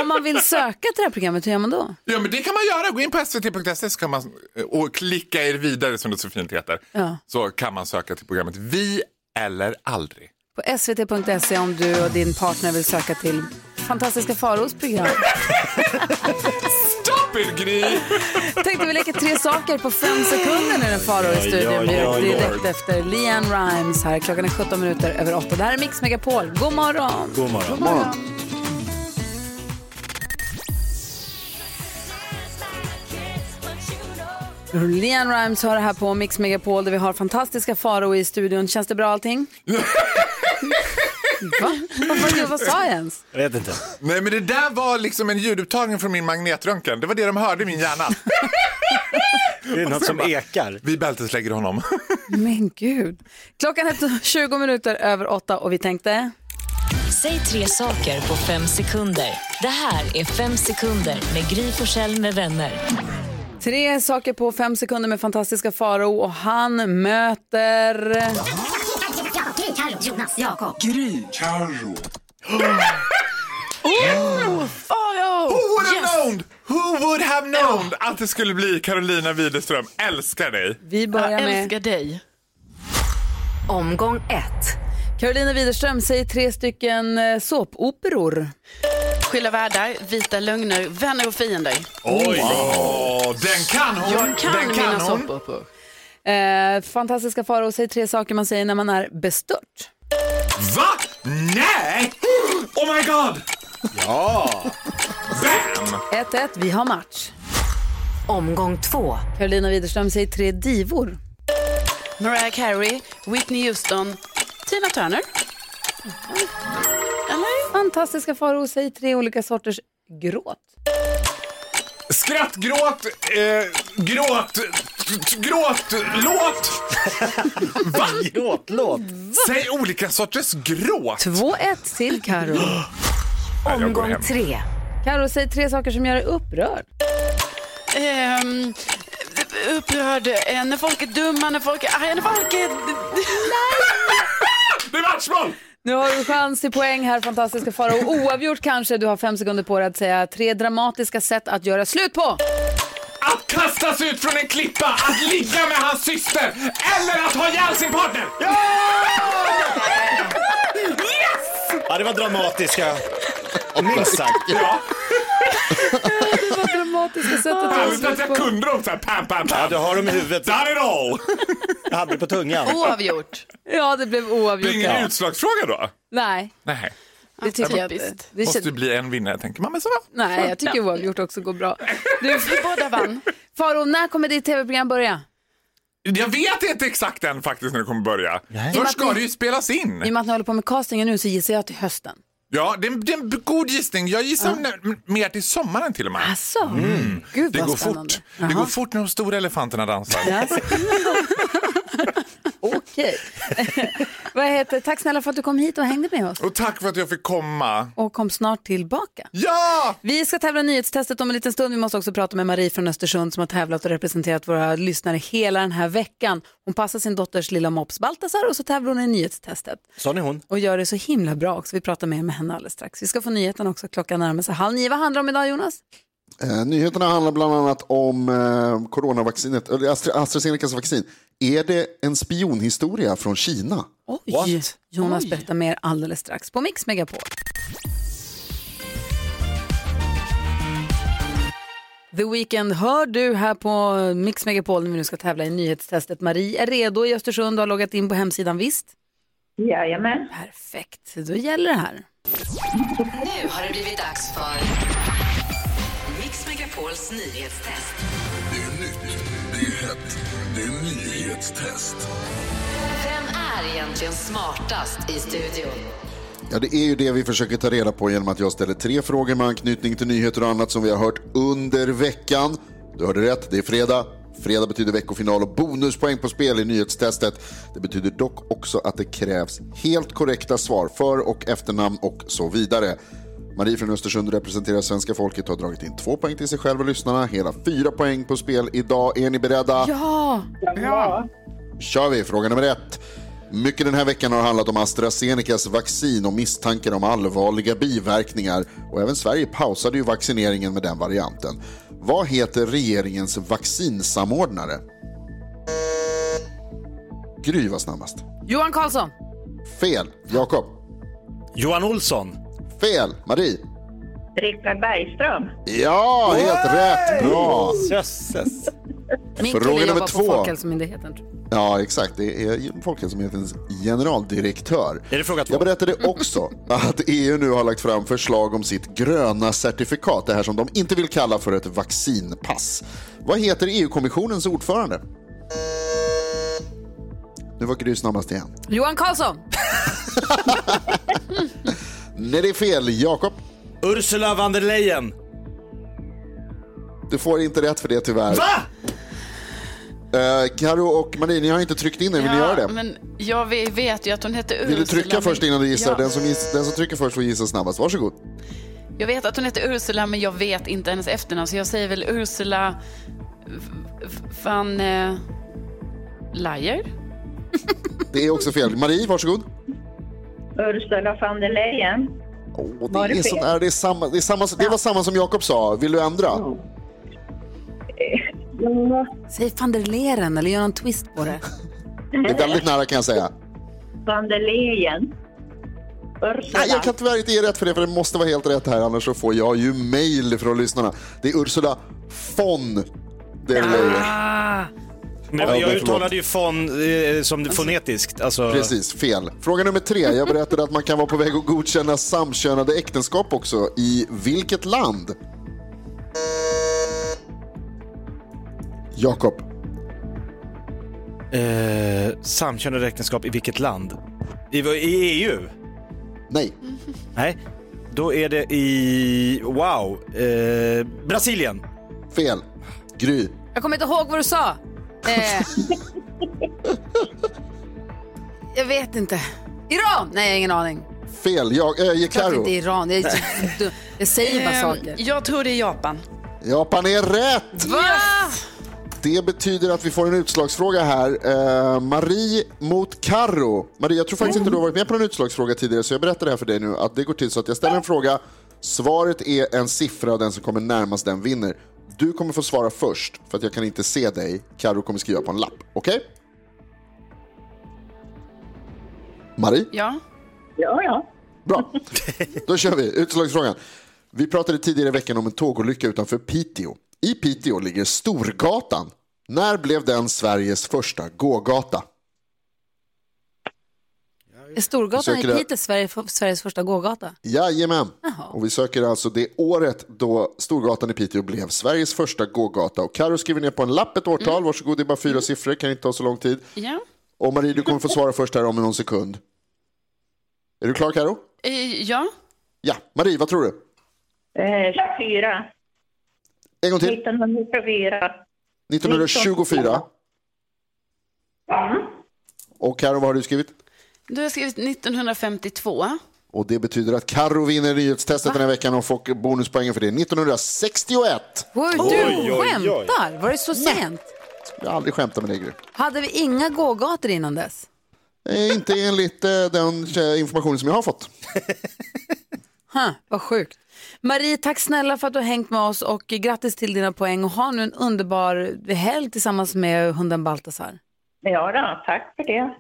Om man vill söka till det här programmet, hur gör man då? ja men det kan man göra, gå in på svt.se så kan man, och klicka er vidare som det så fint heter. Ja. Så kan man söka till programmet Vi eller aldrig. På svt.se om du och din partner vill söka till Fantastiska Faros program. Stopp it Gry! Tänkte vi leker tre saker på fem sekunder nu när Faro är i studion. oj. direkt efter Leanne Rimes här. Klockan är 17 minuter över 8. Det här är Mix Megapol. God morgon! God morgon. Morgon. Leanne Rimes har det här på Mix Megapol där vi har fantastiska Faro i studion. Känns det bra allting? Va? Vad, vad, vad sa jag ens? Jag vet inte. Nej men det där var liksom en ljudupptagning från min magnetröntgen. Det var det de hörde i min hjärna. Det är något som ekar. Vi bälteslägger honom. Men gud. Klockan är 20 minuter över 8 och vi tänkte... Säg tre saker på fem sekunder. Det här är Fem sekunder med Gry Forssell med vänner. Tre saker på fem sekunder med fantastiska Faro och han möter... Faro! Who would have known? Who would have known att det skulle bli Carolina Widerström? Älskar dig. Vi börjar Jag med älskar dig. Omgång ett. Carolina Widerström säger tre stycken eh, såpoperor. Skilda världar, vita lögner, vänner och fiender. Oj! Åh, den kan hon! Jag kan den kan mina hon. såpoperor. Eh, fantastiska Faro säger tre saker man säger när man är bestört. Va? Nej! Oh my god! Ja! Bam! 1-1, vi har match. Omgång två. Carolina Widerström säger tre divor. Mariah Carey, Whitney Houston, Tina Turner. Eller? Fantastiska Faro säger tre olika sorters gråt. Skratt, gråt, eh, gråt, t- t- gråt, låt. Va? Gråtlåt. Säg olika sorters gråt. 2-1 till Karo. Nej, jag går Omgång hem. tre. Karo säger tre saker som gör dig upprörd. Ehm, upprörd, eh, när folk är dumma, när folk är arga, när folk är... Det är matchboll! Nu har du chans till poäng här, fantastiska Faro. Oavgjort kanske. Du har fem sekunder på dig att säga tre dramatiska sätt att göra slut på. Att kastas ut från en klippa, att ligga med hans syster eller att ha ihjäl sin partner. Ja, det var dramatiska. Minst sagt. Ja, Det var dramatiska sättet att härligt att slut jag kunde dem så här, pam, pam, Ja, pam. du har dem i huvudet. Done it all! Jag hade det på tungan. Oavgjort. Ja, det blev Det oavgjort. blir ingen Ja. utslagsfråga då? Nej, Nej. det tycker jag inte. Det Måste bli en vinnare tänker man. Men så Nej, jag tycker oavgjort också går bra. Du, Vi båda vann. Faro, när kommer ditt tv-program börja? Jag vet inte exakt än faktiskt när det kommer börja. Först ska det ju spelas I och in. med att ni håller på med castingen nu så gissar jag till hösten. Ja, det är, det är en god gissning. Jag gissar nä- mer till sommaren till och med. Alltså, Gud Mm. Det vad går spännande. fort. Det går fort när de stora elefanterna dansar. Okej. Vad heter, tack snälla för att du kom hit och hängde med oss. Och tack för att jag fick komma. Och kom snart tillbaka. Ja! Vi ska tävla nyhetstestet om en liten stund. Vi måste också prata med Marie från Östersund som har tävlat och representerat våra lyssnare hela den här veckan. Hon passar sin dotters lilla mops Baltasar och så tävlar hon i nyhetstestet. Sån är hon. Och gör det så himla bra också. Vi pratar mer med henne alldeles strax. Vi ska få nyheten också. Klockan närmar sig halv nio. Vad handlar det om idag Jonas? Eh, nyheterna handlar bland annat om eh, coronavaccinet, eller Astra, AstraZenecas vaccin. Är det en spionhistoria från Kina? Oj, Jonas berättar mer alldeles strax på Mix Megapol. The Weeknd hör du här på Mix Megapol när vi nu ska tävla i nyhetstestet. Marie är redo i Östersund och har loggat in på hemsidan, visst? Jajamän. Perfekt, då gäller det här. Nu har det blivit dags för Megapols nyhetstest. Det är nytt, det är hett, det är nyhetstest. Vem är egentligen smartast i studion? Ja, det är ju det vi försöker ta reda på genom att jag ställer tre frågor med anknytning till nyheter och annat som vi har hört under veckan. Du hörde rätt, det är fredag. Fredag betyder veckofinal och bonuspoäng på spel i nyhetstestet. Det betyder dock också att det krävs helt korrekta svar, för och efternamn och så vidare. Marie från Östersund representerar svenska folket och har dragit in två poäng till sig själv och lyssnarna. Hela fyra poäng på spel idag. Är ni beredda? Ja! Ja. kör vi. Fråga nummer ett. Mycket den här veckan har handlat om AstraZenecas vaccin och misstankar om allvarliga biverkningar. Och även Sverige pausade ju vaccineringen med den varianten. Vad heter regeringens vaccinsamordnare? Gry var snabbast. Johan Karlsson. Fel. Jakob. Johan Olsson. Fel. Marie. Rickard Bergström. Ja, helt rätt. Bra. Jösses. Min Fråga nummer jobbar på två. Folkhälsomyndigheten. Ja, exakt. Det är Folkhälsomyndighetens generaldirektör. Är det fråga två? Jag berättade också att EU nu har lagt fram förslag om sitt gröna certifikat, det här som de inte vill kalla för ett vaccinpass. Vad heter EU-kommissionens ordförande? Nu var Gry snabbast igen. Johan Karlsson. Nej, det är fel. Jakob, Ursula von der Leyen. du får inte rätt för det tyvärr. Va? Eh, Karo och Marie, ni har inte tryckt in er. Vill ni göra det? Men jag vet, vet ju att hon heter Ursula. Vill du trycka men- först innan du gissar? Ja. Den, som giss, den som trycker först får gissa snabbast. Varsågod. Jag vet att hon heter Ursula, men jag vet inte hennes efternamn. Så jag säger väl Ursula v- v- van eh, Leyer? Det är också fel. Marie, varsågod. Ursula von der Leyen. Var det, det är fel? sån, är det, samma, det, är samma, det var samma som Jakob sa. Vill du ändra? Ja, Säg van der Leren eller gör någon twist på det. Det är väldigt nära kan jag säga. von der Leyen. Ursula. Nej, jag kan tyvärr inte ge rätt för det, för det måste vara helt rätt här, annars så får jag ju mail från lyssnarna. Det är Ursula von der Leyen. Ah. Ja, är jag förlåt. uttalade ju fon eh, som fonetiskt. Alltså, Precis, fel. Fråga nummer tre. Jag berättade att man kan vara på väg att godkänna samkönade äktenskap också. I vilket land? Jakob. Eh, samkönade äktenskap i vilket land? I, I EU? Nej. Nej. Då är det i, wow, eh, Brasilien. Fel. Gry. Jag kommer inte ihåg vad du sa. Eh. jag vet inte. Iran? Nej, jag har ingen aning. Fel. Jag, äh, Klart Karo. inte Iran. Jag, jag säger bara Ehm, saker. Jag tror det är Japan. Japan är rätt! Va? Det betyder att vi får en utslagsfråga här. Eh, Marie mot Karo. Marie, jag tror faktiskt inte du har varit med på en utslagsfråga tidigare, så jag berättar det här för dig nu. Att det går till så att jag ställer en fråga, svaret är en siffra och den som kommer närmast den vinner. Du kommer få svara först, för att jag kan inte se dig. Karo kommer skriva på en lapp. Okej? Marie? Ja. Ja, ja. Bra. Då kör vi. Utslagsfrågan. Vi pratade tidigare i veckan om en tågolycka utanför Piteå. I Piteå ligger Storgatan. När blev den Sveriges första gågata? Är Storgatan i Piteå Sverige, Sveriges första gågata? Jajamän. Jaha. Och vi söker alltså det året då Storgatan i Piteå blev Sveriges första gågata. Och Karo skriver ner på en lapp ett årtal. Varsågod, det är bara fyra siffror, kan inte ta så lång tid. Ja. Och Marie, du kommer få svara först här om någon sekund. Är du klar Karo? Eh, ja. Ja. Marie, vad tror du? Eh, 24. En gång till. 1924. 1924. Och Karo, vad har du skrivit? Du har skrivit 1952. Och det betyder att Karo vinner nyhetstestet den här veckan och får bonuspoängen för det. 1961! Oj, du Oj, oj, oj. skämtar? Var det så sent? Jag har aldrig skämtat med dig, Gry. Hade vi inga gågator innan dess? Eh, Inte enligt eh, den informationen som jag har fått. Huh, vad sjukt. Marie, tack snälla för att du har hängt med oss och grattis till dina poäng. Och ha nu en underbar helg tillsammans med hunden Baltasar. Ja, då, tack för det.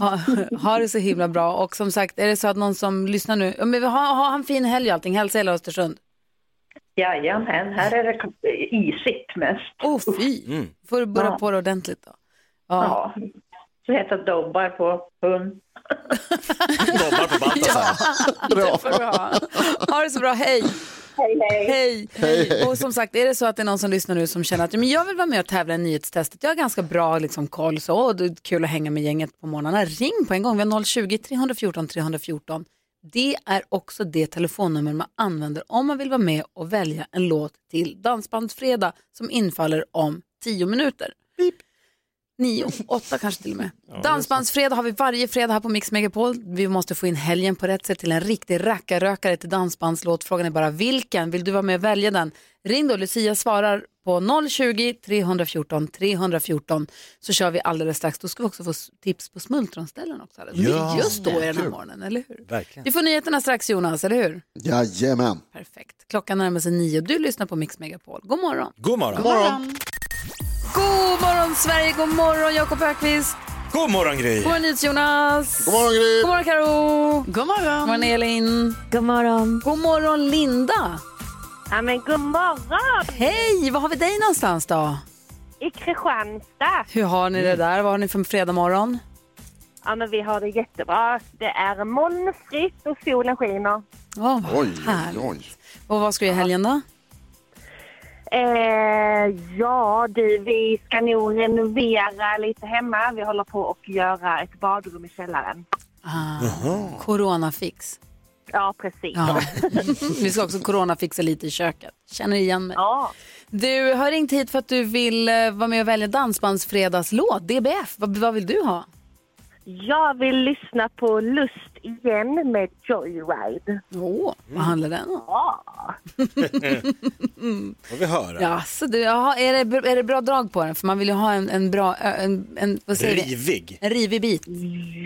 ha, ha det så himla bra. Och som sagt, är det så att någon som lyssnar nu, ja, men vi har, ha en fin helg och allting. Hälsa hela Östersund. Jajamän, här är det isigt mest. Oh, fy. Får du börja Ja. på det ordentligt då. Ja. Ja, så heter dobbar på hund. Dobbar på Baltasar. Det får du ha. ha det så bra, hej. Hej, hej. Hej. Hej, hej. Och som sagt, är det så att det är någon som lyssnar nu som känner att men jag vill vara med och tävla i nyhetstestet, jag har ganska bra liksom, koll, så och det är kul att hänga med gänget på morgnarna. Ring på en gång, vi har 020-314 314. Det är också det telefonnummer man använder om man vill vara med och välja en låt till Dansbandsfredag som infaller om tio minuter. Nio, åtta kanske till och med. Dansbandsfredag har vi varje fredag här på Mix Megapol. Vi måste få in helgen på rätt sätt till en riktig rackarrökare till dansbandslåt. Frågan är bara vilken. Vill du vara med och välja den? Ring då, Lucia svarar på 020-314 314 så kör vi alldeles strax. Då ska vi också få tips på smultronställen också. Det är Ja, just då i den här morgonen, eller hur? Verkligen. Vi får nyheterna strax Jonas, eller hur? Jajamän. Perfekt. Klockan närmar sig nio. Du lyssnar på Mix Megapol. God morgon. God morgon. God morgon. God morgon Sverige, god morgon Jakob Ökvist. God morgon Gry. God morgon Jonas. God morgon Gry. God morgon Karo. God morgon. God morgon Elin. God morgon. God morgon Linda. Ja, men god morgon! Hej, var har vi dig någonstans då? I Kristianstad. Hur har ni det där? Vad har ni för fredag morgon? Ja, men vi har det jättebra. Det är molnfritt och solen skiner. Oh, vad Oj, härligt. oj. Och vad ska du göra i helgen då? Eh, ja, du, vi ska nog renovera lite hemma. Vi håller på att göra ett badrum i källaren. Ah, coronafix. Ja, precis. Ja. vi ska också coronafixa lite i köket. Känner igen mig. Ja. Du har ringt hit för att du vill eh, vara med och välja Dansbandsfredagslåt, DBF. Vad, vad vill du ha? Jag vill lyssna på Lust igen med Joyride. Åh, vad handlar den om? Ja. Får vi höra. Ja, så du, jaha, är, det, är det bra drag på den? För man vill ju ha en, en bra, en, en, vad säger vi? Rivig. En rivig bit.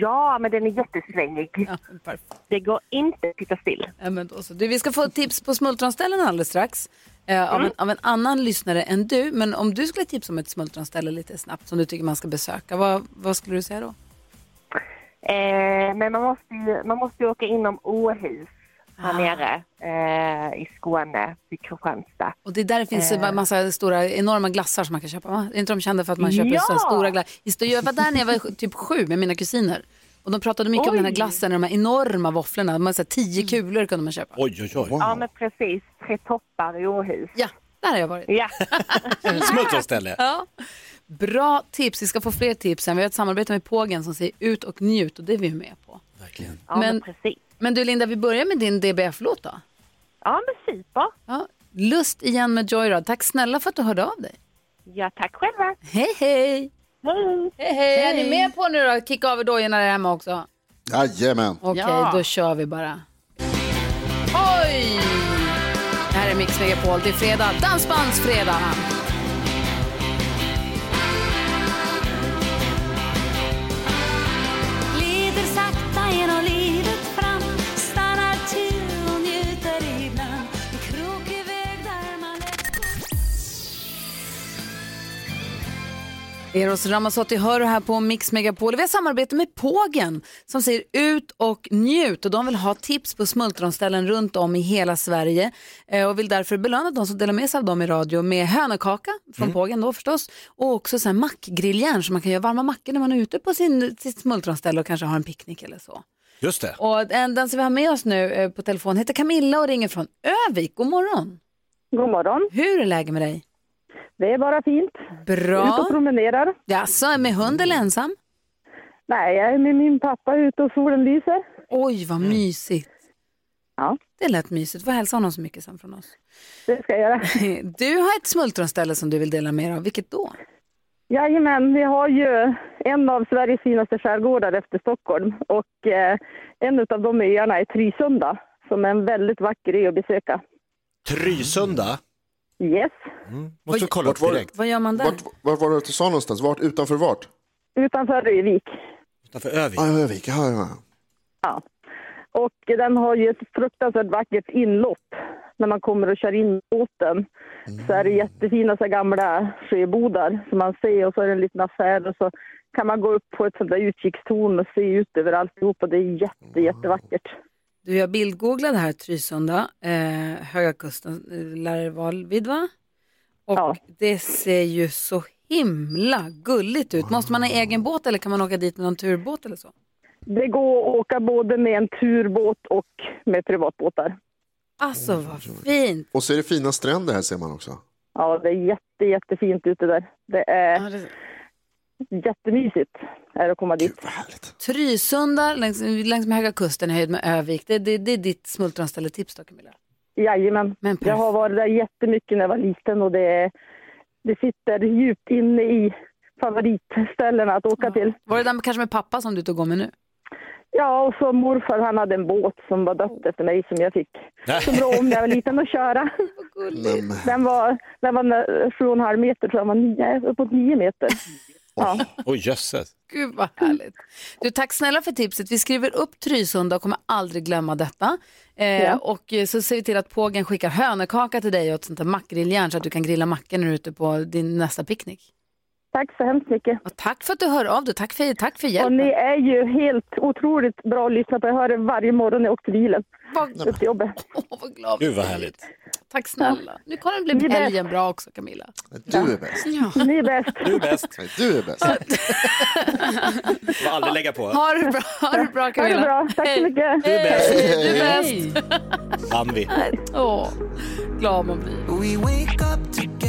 ja, men den är jättesvängig. Ja, perfekt. Det går inte att sitta still. Ja, men då så. Du, vi ska få tips på smultronställen alldeles strax. Eh, av, en, av en annan lyssnare än du. Men om du skulle tipsa om ett smultronställe lite snabbt som du tycker man ska besöka, vad, vad skulle du säga då? Eh, men man måste, ju, man måste ju åka inom Åhus här nere eh, i Skåne, vid Kristianstad. Och det är där det finns Eh. en massa stora, enorma glassar som man kan köpa. Va? Är inte de kända för att man köper Ja! så stora glassar? Jag var där när jag var typ sju med mina kusiner. Och de pratade mycket om den här Oj. glassen, de här enorma våfflorna. De har så här tio kulor kunde man köpa. Oj, oj, oj. Ja, men precis. Tre toppar i Åhus. Ja, där har jag varit. Ja. Smultronställe. Ja. Bra tips, vi ska få fler tips sen. Vi har ett samarbete med Pågen som säger ut och njut och det är vi med på. Verkligen. Ja, men, Men- precis. Men du Linda, vi börjar med din DBF-låt då. Ja, men super. Ja. Lust igen med Joyride. Tack snälla för att du hörde av dig. Ja, tack själva. Hej hej! Hej! Hej hej! Är ni med på nu då? Kicka av er dojorna där hemma också. Jajamän. Okej, Ja. då kör vi bara. Oj! Det här är Mix Megapol. Det är fredag. Dansbandsfredag! Eros Ramazzotti hör du här på Mix Megapol. Vi har samarbete med Pågen som säger ut och njut och de vill ha tips på smultronställen runt om i hela Sverige eh, och vill därför belöna de som delar med sig av dem i radio med hönökaka från Pågen då förstås och också så här mackgrilljärn så man kan göra varma mackor när man är ute på sin, sitt smultronställe och kanske har en picknick eller så. Just det. Och en, den som vi har med oss nu eh, på telefon heter Camilla och ringer från Övik. God morgon! God morgon. Hur är läget med dig? Det är bara fint. Bra. Ut och promenerar. Jaså, med hund eller ensam? Nej, jag är med min pappa ute och solen lyser. Oj, vad mysigt. Ja. Det lät mysigt. Får hälsa honom så mycket sen från oss. Det ska jag göra. Du har ett smultronställe som du vill dela med dig av. Vilket då? Jajamän, vi har ju en av Sveriges finaste skärgårdar efter Stockholm och eh, en av de öarna är Trysunda som är en väldigt vacker ö att besöka. Trysunda. Yes, Måste vi kolla upp direkt. Vad gör man där? Vart, vart var det att du sa någonstans? Vart? Utanför vart? utanför Övik. Utanför Övik. Ja, Övik. Ja, ja. Ja. Och den har ju ett fruktansvärt vackert inlopp. När man kommer och kör in båten så är det jättefina så gamla sjöbodar som man ser och så är det en liten affär och så kan man gå upp på ett sånt där utkikstorn och se ut över alltihop och det är jätte, jättevackert. Du, jag bildgooglade här Trysunda, eh, Höga Kusten, eh, lär det vara vid va? Och Ja. det ser ju så himla gulligt ut. Måste man ha egen båt eller kan man åka dit med någon turbåt eller så? Det går att åka både med en turbåt och med privatbåtar. Alltså vad fint! Och så är det fina stränder här ser man också. Ja, det är jätte, jättefint ute där. Det är Ja, det- jättemysigt är att komma dit. Trysunda längs, längs med Höga Kusten i höjd med Övik. Det, det, det är ditt smultronställe-tips då Camilla? Jajamän. Men. Jag har varit där jättemycket när jag var liten och det det sitter djupt inne i favoritställena att åka till. Var det den kanske med pappa som du tog med nu? Ja, och så morfar han hade en båt som var döpt efter mig som jag fick så bra om när jag var liten att köra. Den var, den var sju och en halv meter tror jag, den var nio, uppåt nio meter. Ja. Oj, jösses. Gud vad härligt. Du, tack snälla för tipset. Vi skriver upp Trysunda och kommer aldrig glömma detta. Eh, Ja. Och eh, så ser vi till att pågen skickar hönökaka till dig och ett sånt där mackgrilljärn så att du kan grilla mackor när du är ute på din nästa picknick. Tack så hemskt mycket. Och tack för att du hör av dig. Tack för, tack för Och hjälpen. ni är ju helt otroligt bra att lyssna på. Jag hör er varje morgon när jag åker till bilen. Upp till jobbet. vad glad Gud vad härligt. Tack snälla. Nu kommer det bli helgen bra också Camilla. Du är bäst. Ni är bäst. Du är bäst. Du är bäst. Får aldrig lägga på. Ha det bra, ha det bra Camilla. Ha det bra. Tack så mycket. Du är bäst. Du är bäst. Kan vi. Åh, glad man blir.